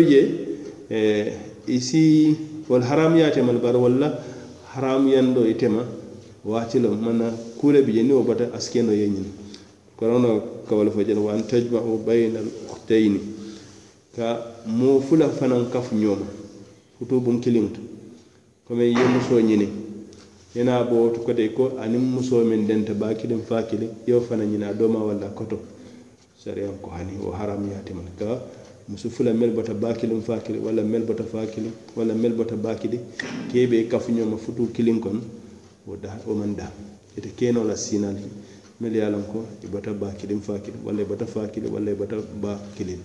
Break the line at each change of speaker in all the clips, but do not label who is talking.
je e, isi wol haramuya temal bari walla haram haramuyando itema e watilo mana kuule bi je ni wo bata asikeno ye korono kawal fo jel wa an tajmau bayna al uhtayni ka mo fula fanan kafu ñooma futu bum kiliŋto comme ye muso ñini yena bo wotu kote ko aniŋ muso min denta baa fakili yo fana ñini doma walla koto. Sariyan ko hani wo haramuya temal ka musu fula mel bota bakilin fakili wala mel bota fakili wala mel bota bakili kebe kafuño ma futu kilin kon woda o man da ite keno la sinal mel ya lan ko e ibata bakilin fakili wala ibata e fakili wala ibata e bakilin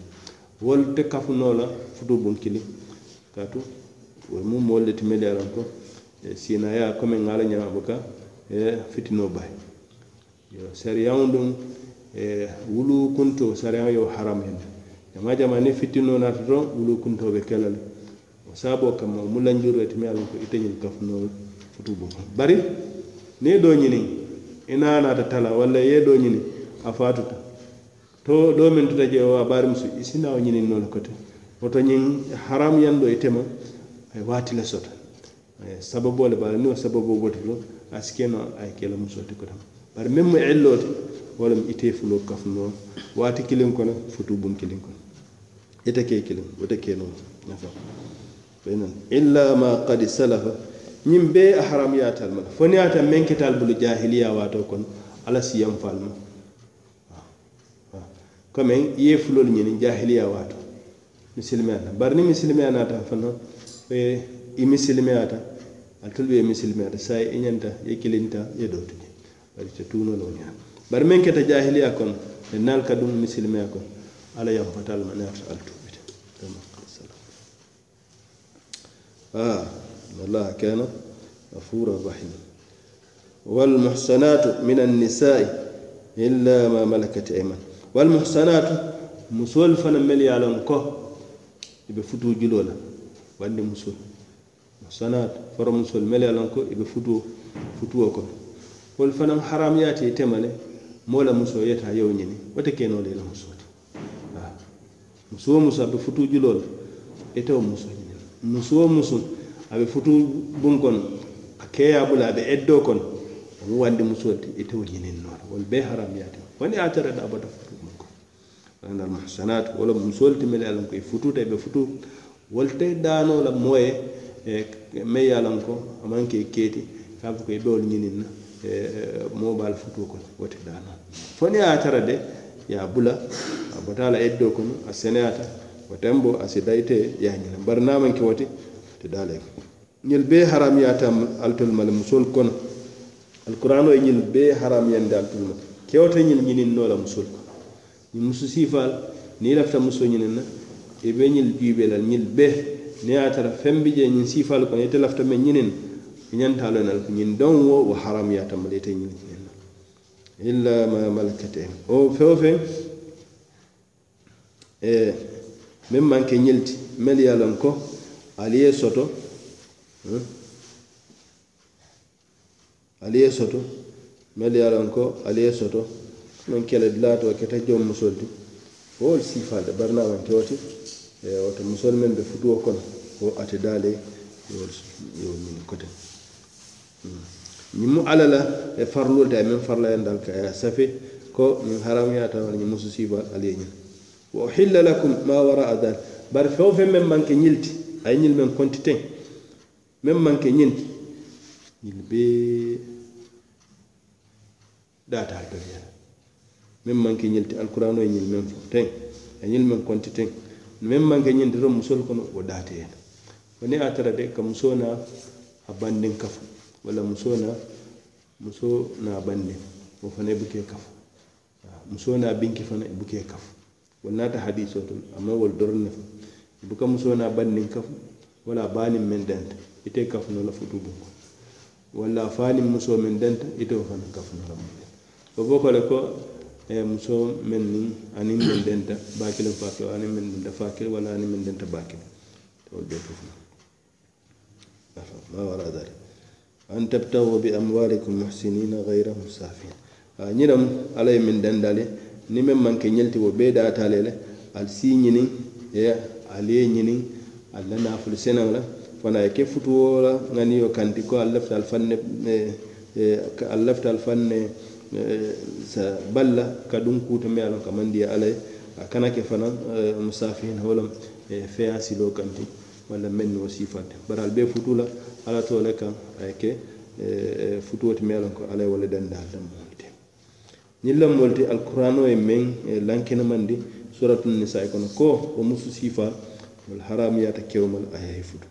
wol te kafuno la futu bun kilin katu wol mu molle ti mel ya lan ko sina ya kome ngala nyama buka e fitino bay yo sariyaun dum e wulu kunto sariyaun yo haram hende jama jama ni fitinoo naata doroŋ wulu kuntoɓe be ke la le wo saaboo kamma o lanjuroo ti miŋ a ko ite kafuno kafunoo futu bo bari ni do ñini ina i naata tala walla ye do ñini a fatuta to do min tuta je wa bari musu isina o ñinin noon kote. Woto ñin haram yando e ite ma a ye sota le soto sababoo le baala niŋ wo sababoo bota to a si ke noo a ye bari même mo illoo wala mi ite fulo kafuno wati kilin kono futu bum kilin kono ite ke kiliŋ wote ke noo nafa fayinan illa ma qad salafa. Ñiŋ be a haramuyatal ma. Fo niŋ ata meŋ ketal bulu jahiliya wato kon ala siyam falma comme ye fulol ñiniŋ jahiliya wato. Misilimeya la bari niŋ misilimeya naata fana i misilimeyata atolu be misilimeyata saa i ñanta ye kilinta ye dootu je bari te tuunoloo ñaa bari meŋ keta jahiliya kono e naal ka duŋ misilimeya kono ala yanfatal ma naata altu. كما قال السلام آه الله كان غفورا رحيما. والمحسنات من النساء إلا ما ملكت أيمان. والمحسنات مسول فنمل يعلم كو يبقى فتو جلولا. وأني مسول. محسنات فر مسول ملي على مكه يبقى فتو فتو كو والفنم حرام ياتي تمني مولا مسويتها يونيني وتكينو ليلا مسوتي muso wo muso a be futuu juloo le ite wo muso ñiniŋ muso wo muso a be futuu buŋ kono a keeyaa bula a be eddoo kono omu wandi musoo ti ite e wo ñiniŋ noo le wolu bee haramuyaati fo a tara da a bota futuu muŋ kono anal muhsanat wala musoolu ti mele a loŋ ko e futuuta e i be futuu wolu te daanoo la moye e meŋ ye a loŋ ko a maŋ ke keeti ka fo ko e be ñinin na e, moo be futuu kono wo te daanoo fo a tara de ya bula a bota eddo kono a seneyata wo tembo a sidayte dayite ye a ñilam bari naamaŋ ke te daala ye ñil haram haramiyata altol ma musol kono alqurano e ñil be haram yande altol ma kewta ñil ñinin noo musol kono ñiŋ musu sifal ni lafta muso ñinin na e be ñil juubelal ñil be. Ni a tara fembi je ñin sifal kono ite e lafta meŋ ñinin i e ñanta loŋ ko ñin don wo wo haramiyata ma le ite ñil ñinin illa ma malakat o fewo fe e min manke ñilti mel ye ko aliye soto aliye soto mel ye ko aliye soto non kele dilato e keta jom musol ti wowol sifalde barnamante woti e woto musol men ɓe futuwo kono o ate daale yowol min kote. ñiŋ mu alla la e farlolu te a meŋ farlayandal ka a safe ko ñiŋ haramuyata wala ñiŋ musu siiba ali ye ñiŋ wa uhilla lakum ma waraa dal bari feŋ feŋ meŋ maŋ ke ñil ti a ye ñil meŋ konti teŋ meŋ maŋ ke ñil ti e ñil bee daataa la meŋ maŋ ke ñil ti alkurano ye ñil meŋ fo teŋ a ye ñil meŋ konti teŋ meŋ maŋ ke ñil ti to musolu kono wo daateya wo niŋ a tara de ka musoo naa a bandiŋ kafu. Walla muso na muso na bande wo fana buke kafu muso na binki fana buke kafu wol nata hadiso to amma wol doron ne buka muso na bandin kafu wala banin men danta ite kafu no la futu bunko walla fani muso men danta ite wo fana kafu no la o boko le ko e muso men ni anin men danta bakilo fakilo anin men danta fakilo wala anin men danta bakilo to be to ma wara dalik أن تبتغوا بأموالكم محسنين غير مسافين آه، نيرم علي من دندالي. نيم من كنيلت وبيدا تاليل السيني يا علي نيني الله نافل سنغلا فانا كيف تقول غنيو كانتكو الله الفن آه، الله الفن آه، بلا. كدون كوت ميالا كمان دي علي كانك فنان مسافين هولم في عسلو كانتكو walla men no sifante bari al be futu la ala to le kan ay ke futuo ti meŋ ko ala ye wo le dandaal lammoolu ti ñiŋ lammoolu ti alkurano ye meŋ lankenemandi suratun nisa kono ko wo musu siifa wol haramiyata kewmal a ye futu